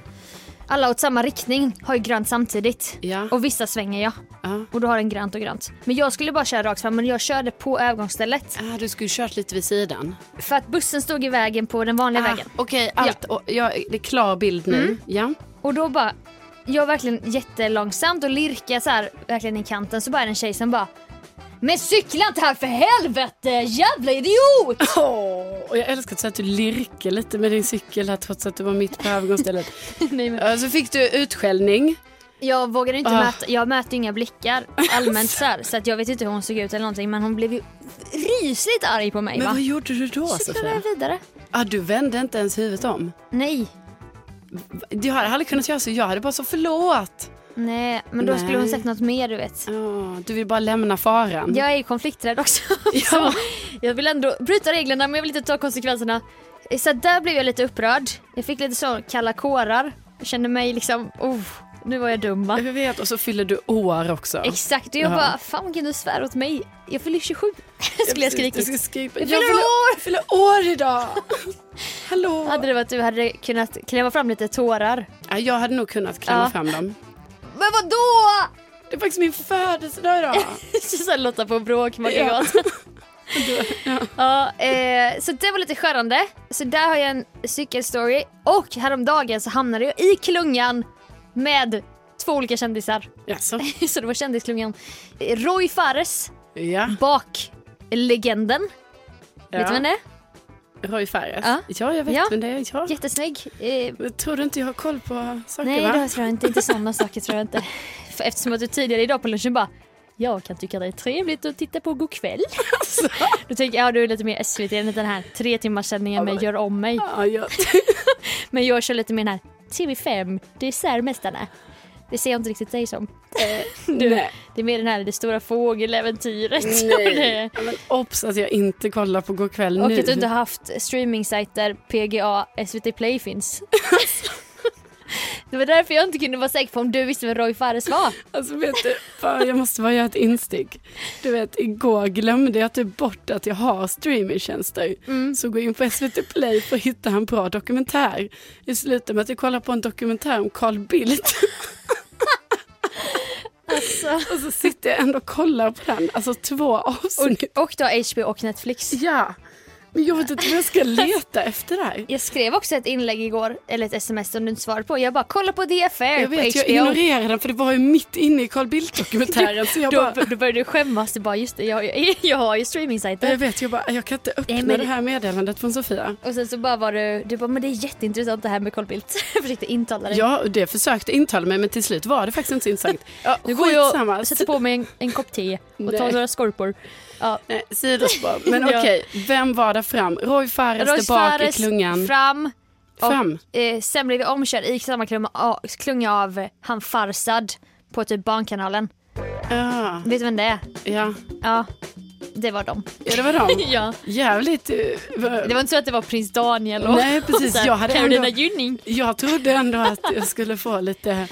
alla åt samma riktning har ju grönt samtidigt. Ja. Och vissa svänger ja. Ja. Och då har den grönt och grönt. Men jag skulle bara köra rakt fram men jag körde på övergångsstället. Ah, du skulle kört lite vid sidan. För att bussen stod i vägen på den vanliga Ah, vägen. Okej, allt. Och, ja, det är klar bild nu. Mm. Ja. Och då bara, jag verkligen jättelångsamt och lirkar så här verkligen i kanten så bara är det en tjej som bara Men cykla inte här för helvete, jävla idiot! Åh, och jag älskar att, säga att du lirkar lite med din cykel här trots att du var mitt på övergångsstället. Nej, men Så fick du utskällning. jag vågade inte Ah. möta, jag möter inga blickar allmänt så här, så att jag vet inte hur hon såg ut eller någonting men hon blev ju rysligt arg på mig Men va. vad gjorde du då Cyklade Sofia? jag vidare? Ah, du vände inte ens huvudet om. Nej, Jag hade aldrig kunnat göra så. Jag hade bara så förlåt. Nej men då skulle hon Nej. sagt något mer du vet. Ja, du vill bara lämna faran. Jag är ju konflikträdd också. Ja. Jag vill ändå bryta reglerna men jag vill inte ta konsekvenserna. Så där blev jag lite upprörd. Jag fick lite så kalla kårar. Jag kände mig liksom, oh, nu var jag dum va? Jag vet, och så fyller du år också. Exakt, och jag Ja. bara, fan kan du svära åt mig? Jag fyller 27. Skulle jag skrikit. Ska skrika. Jag Jag fyller år! jag fyller år idag. Hallå. Hade det varit du hade kunnat klämma fram lite tårar. Ja, jag hade nog kunnat klämma Ja. fram dem. Men vad då? Det är faktiskt min födelsedag idag. Så Lotta på Bråkmakargatan. ja. Ja, eh, så det var lite skärande. Så där har jag en cykelstory. Och häromdagen så hamnade jag i klungan med två olika kändisar. Jaså? så det var kändisklungan. Roy Fares, Ja. baklegenden. Vet du vem det är? Roy Fares? Ja. ja, jag vet Ja. vem det är. Ja. Jättesnygg. Eh, Tror du inte jag har koll på saker nej, va? det tror jag inte. Inte sådana saker tror jag inte. För eftersom att du tidigare idag på lunchen bara jag kan tycka det är trevligt att titta på God kväll. Då tänker jag, ja du är lite mer SVT än den här tre timmars sändningen med Gör om mig. Ja, jag... Men jag kör lite mer den här TV5, Dessertmästarna. Det ser jag inte riktigt dig som. Du, Nej. Det är mer den här Det stora fågeläventyret. Nej. det- Men obs att jag inte kollar på God kväll Och nu. att du inte haft streamingsajter PGA, SVT Play finns. det var därför jag inte kunde vara säker på om du visste vem Roy Fares var. Alltså vet du, bara, jag måste bara göra ett instick. Du vet, igår glömde jag typ bort att jag har streamingtjänster. Mm. Så gå in på SVT Play för att hitta en bra dokumentär. Det slutar med att jag kollar på en dokumentär om Carl Bildt. Alltså. Och så sitter jag ändå och kollar på den. Alltså två avsnitt. Och, och du har HBO och Netflix. Ja, men jag vet inte vad jag ska leta efter där. Jag skrev också ett inlägg igår, eller ett sms som du inte svarade på. Jag bara kolla på The Affair Jag på vet, jag HBO. ignorerade den för det var ju mitt inne i Carl Bildt-dokumentären. Så jag då, bara, då började du skämmas. Du bara just det, jag, jag, jag har ju streamingsajter. jag vet, jag bara, jag kan inte öppna Nej, men- det här meddelandet från Sofia. Och sen så bara var du, du bara men det är jätteintressant det här med Carl Bildt. Jag försökte intala dig. Ja, det försökte intala mig men till slut var det faktiskt inte så intressant. Ja, Nu går jag och sätter på mig en, en kopp te och tar några skorpor. Ja. Nej, sidospår. Men okej, vem var där fram? Roy Fares Roy bak i Fares klungan. fram. Fram. Och, eh, sen blev vi omkörd i samma klunga, av han Farsad på typ Barnkanalen. Ja, Vet du vem det är? ja. Ja, det var de. ja, det var dem. ja. Jävligt... eh, Det var inte så att det var prins Daniel och, Nej, precis. och Jag hade Carolina ändå- Gynning. Jag trodde ändå att jag skulle få lite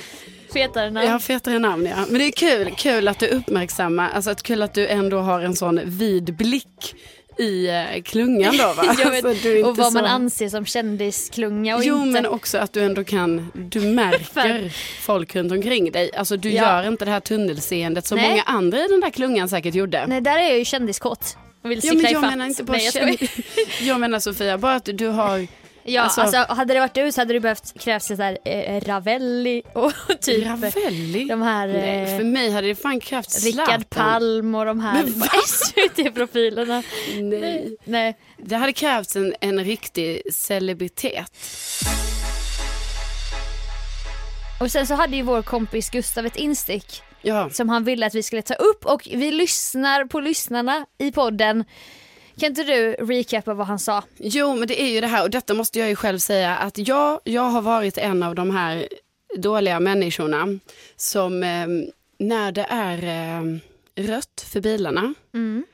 Fetare namn. ja, fetare namn. Ja. Men det är kul, kul att du uppmärksammar, alltså att kul att du ändå har en sån vid blick i eh, klungan då va? Vet, Alltså, och vad man så- anser som kändisklunga och Jo inte. men också att du ändå kan, du märker folk runt omkring dig. Alltså du Ja. gör inte det här tunnelseendet som Nej. många andra i den där klungan säkert gjorde. Nej, där är jag ju kändiskåt. Och vill Ja, men jag menar inte bara Nej, jag känd... Jag menar Sofia, bara att du har Ja, Alltså- alltså, hade det varit du så hade det behövt krävs det där eh, Ravelli och typ Ravelli. de här Nej, eh, för mig hade det fan krävts Rickard. Palm och de här? SVT-profilerna. Nej. Nej. Det hade krävts en, en riktig celebritet. Och sen så hade ju vår kompis Gustav ett instick Ja. som han ville att vi skulle ta upp och vi lyssnar på lyssnarna i podden. Kan inte du recapa vad han sa? Jo, men det är ju det här och detta måste jag ju själv säga att jag, jag har varit en av de här dåliga människorna som eh, när det är eh, rött för bilarna Mm.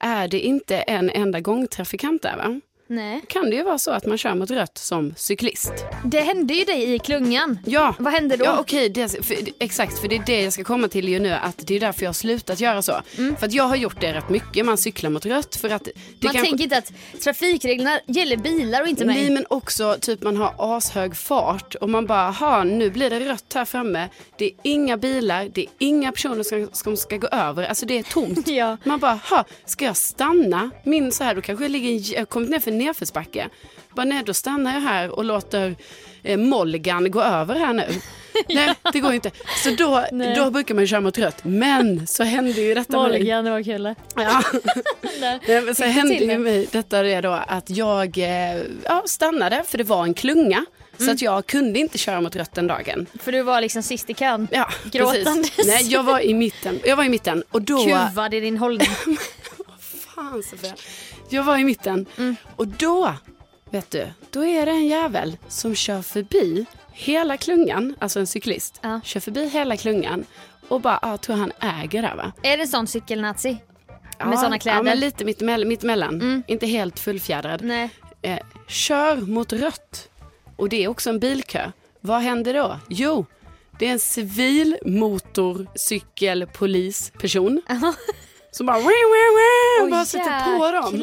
är det inte en enda gångtrafikant där va? Nej. kan det ju vara så att man kör mot rött som cyklist. Det hände ju dig i klungan. Ja. Vad hände då? Ja okej, det, för, exakt för det är det jag ska komma till ju nu att det är därför jag har slutat göra så. För att jag har gjort det rätt mycket, man cyklar mot rött för att Mm. Man kanske- tänker inte att trafikreglerna gäller bilar och inte mig. Nej men också typ man har ashög fart och man bara, ha nu blir det rött här framme. Det är inga bilar, det är inga personer som, som ska gå över, alltså det är tomt. Ja. Man bara, ha ska jag stanna? Min så här, då kanske jag ligger, jag kommit ner för en nedförsbacke. Bara nej då stannar jag här och låter eh, Molgan gå över här nu. nej det går inte. Så då, Nej. då brukar man köra mot rött. Men så hände ju detta. Morgan, det var kul. Ja. Nej. Men så hände ju mig detta det då att jag eh, ja, stannade för det var en klunga. Så Mm. att jag kunde inte köra mot rött den dagen. För du var liksom sist i kön. Ja, Gråtandes. precis. Nej, jag var i mitten. Jag var i mitten och då... Kuvad i din hållning. Fan Sofia. Jag var i mitten Mm. och då, vet du, då är det en jävel som kör förbi hela klungan, alltså en cyklist, Ja. kör förbi hela klungan och bara, ah, tror han äger där va? är det sån cykelnazi? Ja, Med såna kläder? Ja, men lite mittemellan, mittemellan. Mm. inte helt fullfjädrad. Nej. eh, kör mot rött. Och det är också en bilkö. Vad händer då? Jo, det är en civil motorcykelpolisperson som bara, wah, wah, Oj, bara sätter på dem.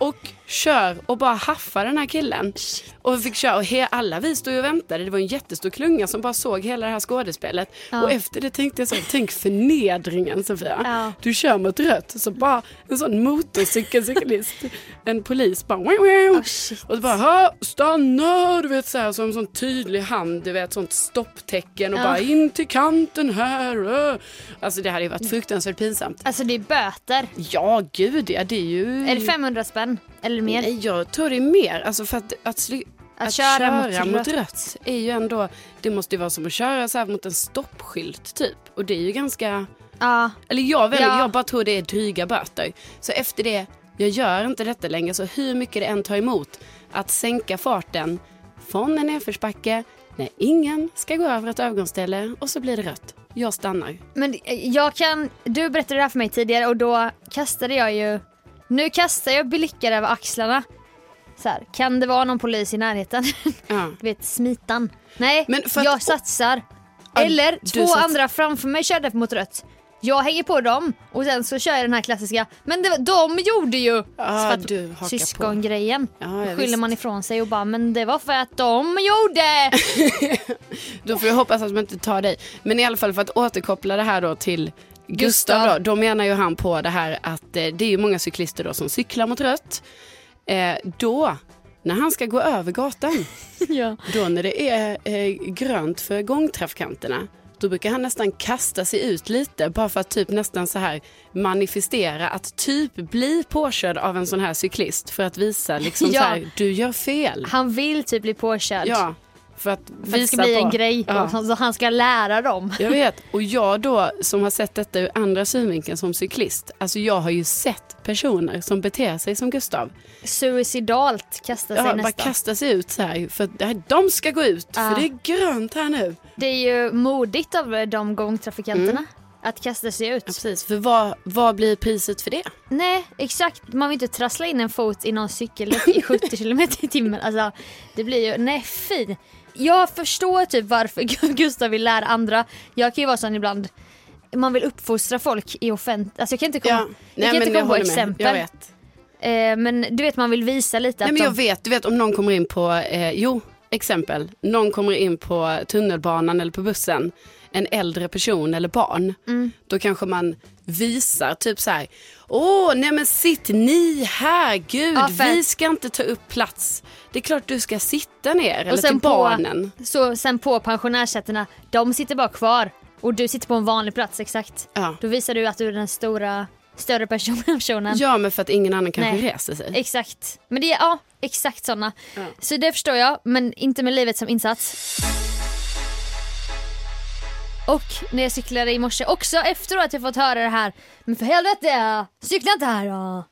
Och kör och bara haffar den här killen. Och vi fick köra och he- alla vi stod och väntade. Det var en jättestor klunga som bara såg hela det här skådespelet. Ja. Och efter det tänkte jag så, tänk förnedringen Sofia. Ja. Du kör mot rött så bara en sån motorcykelcyklist, en polis bara. Oh, shit. Och bara "Ha, stanna, du vet så här som en sån tydlig hand, du vet sånt stopptecken och Ja. bara in till kanten här. äh." Alltså det hade ju varit fruktansvärt pinsamt. Alltså det är böter. Ja gud ja, det är ju... Är det 500 spänn? Eller mer? Nej, jag tror det är mer. Alltså för att, att, sly- Att att köra köra, mot mot, rött. rött. är ju ändå, det måste ju vara som att köra så här mot en stoppskylt typ. Och det är ju ganska, Ja. eller jag, väljer, Ja. jag bara tror det är dryga böter. Så efter det, jag gör inte detta längre. Så hur mycket det än tar emot att sänka farten från en nedförsbacke när ingen ska gå över ett övergångsställe och så blir det rött. Jag stannar. Men jag kan, du berättade det här för mig tidigare och då kastade jag ju, nu kastar jag blickar över axlarna. Så här, kan det vara någon polis i närheten? Ja. Du vet, smitan. Nej, att- jag satsar. Ja, Eller två sats- andra framför mig körde mot rött. Jag hänger på dem och sen så kör jag den här klassiska, men det, de gjorde ju för att- du syskongrejen. Ja, ja, skyller man ifrån sig och bara, men det var för att de gjorde. Då får jag hoppas att man inte tar dig. Men i alla fall för att återkoppla det här då till Gustav, då, då menar ju han på det här att eh, det är ju många cyklister då som cyklar mot rött. Eh, då, när han ska gå över gatan, ja. då när det är eh, grönt för gångtrafikanterna, då brukar han nästan kasta sig ut lite bara för att typ nästan så här manifestera att typ bli påkörd av en sån här cyklist för att visa liksom Ja. så här, du gör fel. Han vill typ bli påkörd. Ja, för att För att det ska bli på. en grej Ja. så han ska lära dem. Jag vet. Och jag då som har sett detta ur andra synvinkeln som cyklist. Alltså jag har ju sett personer som beter sig som Gustav. Suicidalt kasta sig Ja, bara nästan. kastar sig ut så här. För de ska gå ut Ja. för det är grönt här nu. Det är ju modigt av de gångtrafikanterna Mm. att kasta sig ut. Ja, precis. För vad, vad blir priset för det? Nej, exakt. Man vill inte trassla in en fot i någon cykel i 70 km i timmen. Alltså, det blir ju, nej fy. Jag förstår typ varför Gustav vill lära andra. Jag kan ju vara sån ibland, man vill uppfostra folk i offent... Alltså jag kan inte komma, jag kan inte komma på exempel. Eh, men du vet man vill visa lite Nej, att men jag de... vet. Du vet om någon kommer in på, eh, jo, exempel. Någon kommer in på tunnelbanan eller på bussen. En äldre person eller barn. Mm. Då kanske man visar typ så här. Åh, nej men sitt ni här, gud, Ja, för- vi ska inte ta upp plats. Det är klart du ska sitta ner, eller till på- barnen. Så sen på pensionärssätena, de sitter bara kvar. Och du sitter på en vanlig plats, exakt. Ja. Då visar du att du är den stora, större person- personen. ja, men för att ingen annan kanske Nej. reser sig. Exakt. Men det är, ja, exakt sådana. Ja. Så det förstår jag, men inte med livet som insats. Och när jag cyklade i morse också efter att jag fått höra det här, men för helvete, cykla inte här då.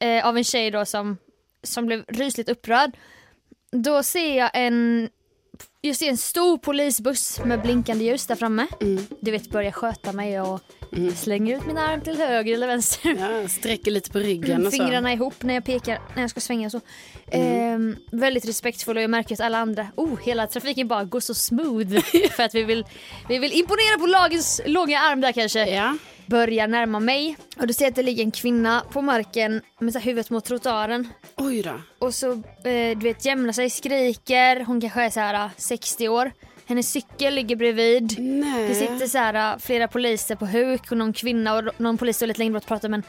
eh, av en tjej då som, som blev rysligt upprörd. Då ser jag en jag ser en stor polisbuss med blinkande ljus där framme. Mm. Du vet, börjar sköta mig och slänger ut min arm till höger eller vänster. Ja, sträcker lite på ryggen och så. Fingrarna ihop när jag pekar, när jag ska svänga så. Mm. Ehm, väldigt respektfull och jag märker att alla andra, oh hela trafiken bara går så smooth. för att vi vill, vi vill imponera på lagens långa arm där kanske. Ja. Börjar närma mig och du ser att det ligger en kvinna på marken med så huvudet mot trottoaren. Oj då. Och så eh, du vet jämnar sig, skriker, hon kanske är så här 60 år. Hennes cykel ligger bredvid. Nej. Det sitter så här, flera poliser på huk och någon kvinna och någon polis står lite längre bort och pratar med en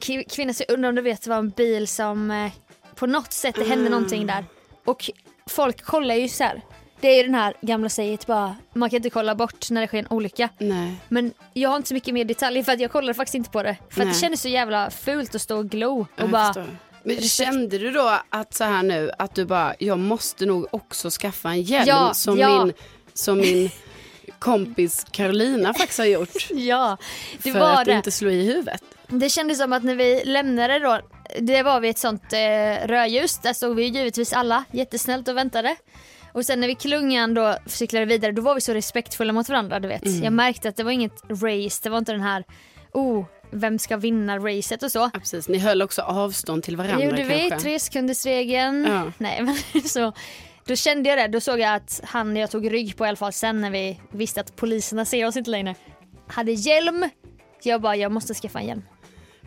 ki- kvinna. Så undrar om du vet det var en bil som eh, på något sätt det hände någonting där. Och folk kollar ju så här. Det är ju den här gamla säget bara, man kan inte kolla bort när det sker en olycka. Nej. Men jag har inte så mycket mer detaljer för att jag kollade faktiskt inte på det. För att det kändes så jävla fult att stå och glo och Jag bara förstår. Men kände du då att så här nu att du bara, jag måste nog också skaffa en hjälm Ja, som, ja. Min, som min kompis Carolina faktiskt har gjort. Ja, det för var att det. inte slå i huvudet. Det kändes som att när vi lämnade då, det var vid ett sånt eh, rödljus, där stod vi givetvis alla jättesnällt och väntade. Och sen när vi klungan då cyklade vidare, då var vi så respektfulla mot varandra du vet. Mm. Jag märkte att det var inget race, det var inte den här, oh, vem ska vinna racet och så. Ja, precis. Ni höll också avstånd till varandra gjorde vi, kanske. tre sekundersregeln. Ja. Nej men så, då kände jag det, då såg jag att han jag tog rygg på i alla fall sen när vi visste att poliserna ser oss inte längre, hade hjälm. Jag bara, jag måste skaffa en hjälm.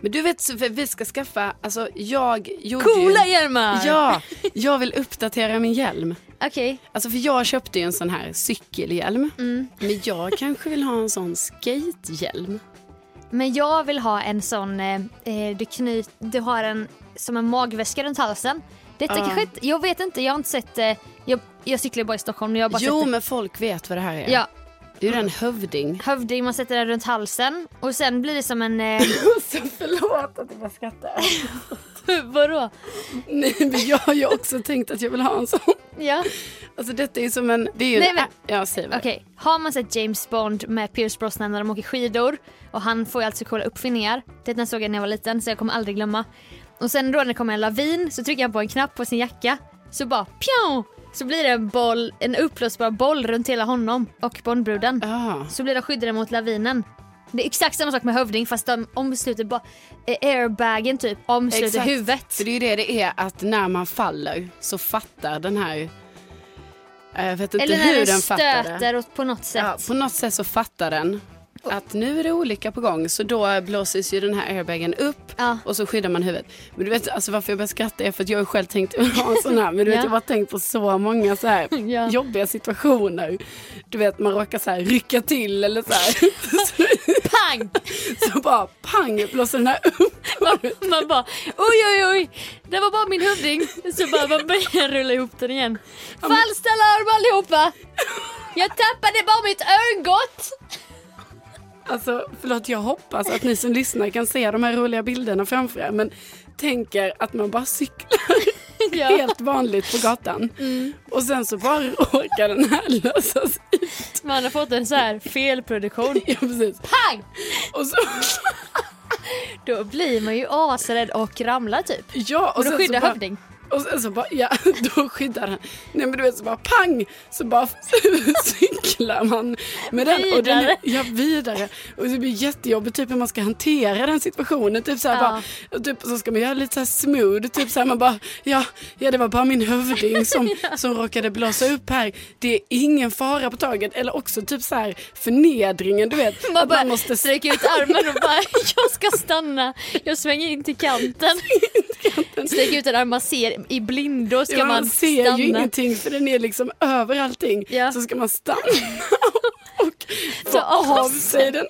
Men du vet, vi ska skaffa, alltså jag gjorde Coola ju... hjälmar! Ja, jag vill uppdatera min hjälm. Okej. Alltså för jag köpte ju en sån här cykelhjälm. Mm. Men jag kanske vill ha en sån skatehjälm. Men jag vill ha en sån, eh, eh, du, knyt, du har en som en magväska runt halsen. Detta Ja. kanske inte, jag vet inte, jag har inte sett, eh, jag, jag cyklar bara i Stockholm. Jag bara Jo, sett men folk vet vad det här är. Ja, Det är ju den hövding. hövding, man sätter den runt halsen och sen blir det som en, eh, Så förlåt att jag skrattar. vadå? Nej, men jag har ju också tänkt att jag vill ha en sån. Ja, Alltså detta är ju som en... Det är ju Nej, en, men- Ja, säg vad. okej. Har man sett James Bond med Pierce Brosnan när de åker skidor och han får ju alltid coola uppfinningar. Det såg jag när jag var liten så jag kommer aldrig glömma. Och sen då när det kommer en lavin så trycker han på en knapp på sin jacka så bara pjong! Så blir det en boll, en uppblåsbar boll runt hela honom och Bondbruden. Ja. Så blir de skyddade mot lavinen. Det är exakt samma sak med hövding fast de omsluter bara eh, airbagen typ omsluter Exakt. huvudet. För det är ju det det är att när man faller så fattar den här... eh, Jag vet inte Eller hur den den stöter på något sätt. Ja, på något sätt så fattar den att nu är det olycka på gång så då blåses ju den här airbagen upp Ja. och så skyddar man huvudet. Men du vet alltså varför jag börjar skratta är för att jag har själv tänkt ha en sån här men du vet Ja. jag har bara tänkt på så många så här Ja. jobbiga situationer. Du vet man råkar så här rycka till eller så här Pang! så bara pang blåser den här upp. Man bara oj oj oj, det var bara min hövding. Så bara man börjar rulla ihop den igen. Falskt alarm allihopa! Jag tappade bara mitt örngott! Alltså förlåt jag hoppas att ni som lyssnar kan se de här roliga bilderna framför er men tänker att man bara cyklar Ja. helt vanligt på gatan och sen så bara råkar den här lösas ut. Man har fått en så här felproduktion. Ja, precis. Pang! Och så, Då blir man ju asrädd och ramlar typ. ja, och Och då skyddar bara, hövding. Och sen så bara, ja, då skyddar han. Nej men du vet så bara pang, så bara cyklar man med den. Och den Vidare. ja, vidare. Och det blir jättejobbigt typ hur man ska hantera den situationen. Typ så här Ja. bara, och typ så ska man göra lite så här smooth, typ så här man bara, ja, ja det var bara min hövding som, som råkade blåsa upp här. Det är ingen fara på taget. Eller också typ så här förnedringen, du vet. Man bara måste sträcker ut armen och bara jag ska stanna. Jag svänger in till kanten. Sträcker ut en arm, man ser i blindo ska Ja, man man ser stanna. ju ingenting för den är liksom över allting. Ja. Så ska man stanna och få av sig den.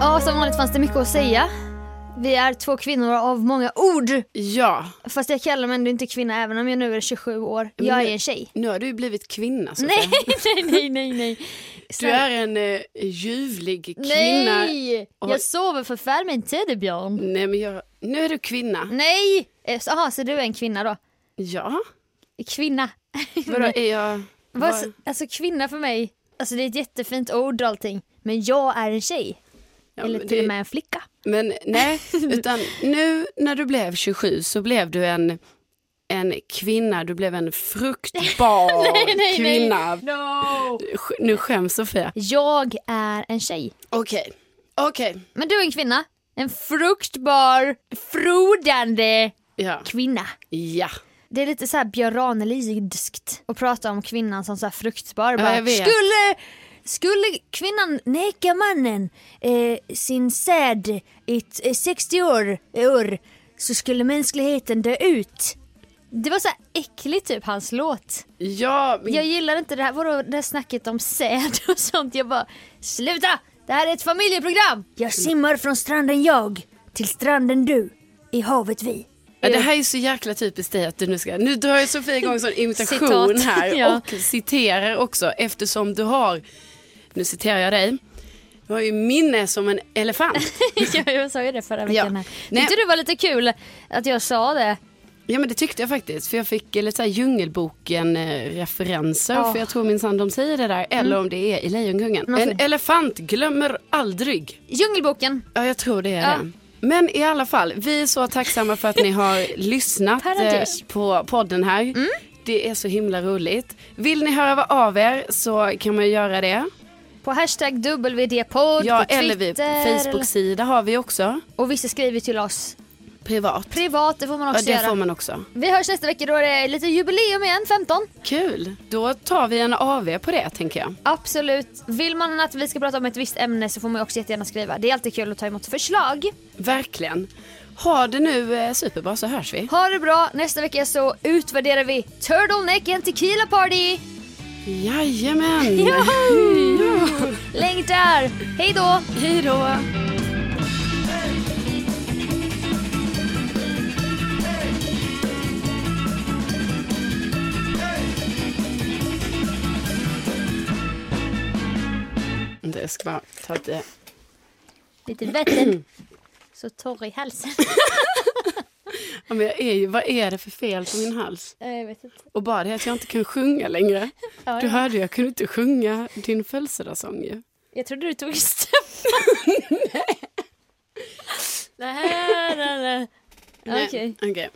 Ja, som vanligt fanns det mycket att säga. Vi är två kvinnor av många ord. Ja, Fast jag kallar mig ändå inte kvinna även om jag nu är 27 år. Jag Men- är en tjej. nu har du ju blivit kvinna Sofia. Nej, nej, nej, nej, nej. Du är en eh, ljuvlig kvinna. Nej! Och- Jag sover för fan med en teddybjörn. Nej men jag, nu är du kvinna. Nej! Jaha, så du är en kvinna då? Ja, Kvinna. vadå är jag? Vad- alltså kvinna för mig, alltså det är ett jättefint ord och allting. Men jag är en tjej. Ja, Eller men till det- och med en flicka. Men nej, utan nu när du blev 27 så blev du en, en kvinna, du blev en fruktbar nej, nej. kvinna. No. Sk- Nu skäms Sofia. Jag är en tjej. Okej, okej. Men du är en kvinna. En fruktbar, frodande Ja. kvinna. ja. Det är lite så här Björn Ranelidskt att prata om kvinnan som så fruktbar. Ja, Bara, jag vet. skulle, skulle kvinnan neka mannen eh, sin säd i eh, 60 år, år så skulle mänskligheten dö ut. Det var så här äckligt typ hans låt. Ja, men Jag gillar inte det här, vadå, det här snacket om säd och sånt. Jag bara, sluta! Det här är ett familjeprogram! Jag simmar från stranden jag, till stranden du, i havet vi. Ja, det här är så jäkla typiskt dig att du nu ska, nu drar ju Sofia igång en sån imitation Citat. här Ja. och citerar också eftersom du har, nu citerar jag dig, du har ju minne som en elefant. ja, jag sa ju det förra veckan. Ja. här. Tyckte du det var lite kul att jag sa det? Ja men det tyckte jag faktiskt för jag fick lite så här Djungelboken referenser Ja. för jag tror minsann de säger det där eller om det är i Lejonkungen. Varför? En elefant glömmer aldrig. Djungelboken. Ja jag tror det är Ja. det. Men i alla fall, vi är så tacksamma för att ni har lyssnat eh, på podden här. Mm. Det är så himla roligt. Vill ni höra av er så kan man göra det. På hashtag WD-podd, Ja, på eller vi, Twitter. Facebook-sida har vi också. Och vissa skriver till oss. Privat. Privat, det får man Ja, också det göra. får man också. Vi hörs nästa vecka, då är det lite jubileum igen, 15. Kul. Då tar vi en AV på det tänker jag. Absolut. Vill man att vi ska prata om ett visst ämne så får man också jättegärna skriva. Det är alltid kul att ta emot förslag. Verkligen. Ha det nu eh, superbra så hörs vi. Ha det bra, nästa vecka så utvärderar vi Turtleneck and Tequila Party. Jajamän. Längtar! Hej då! Hej då. Det ska bara ta det. Lite vatten. Så torr i halsen. Ja, men jag är ju, vad är det för fel på min hals? Jag vet inte. Och bara det att jag inte kan sjunga längre. Ja, Du ja. hörde jag kunde inte sjunga din födelsedagssång ju. Jag trodde du tog stämman. nej. nej, nej, nej. Nej, Okej. okej.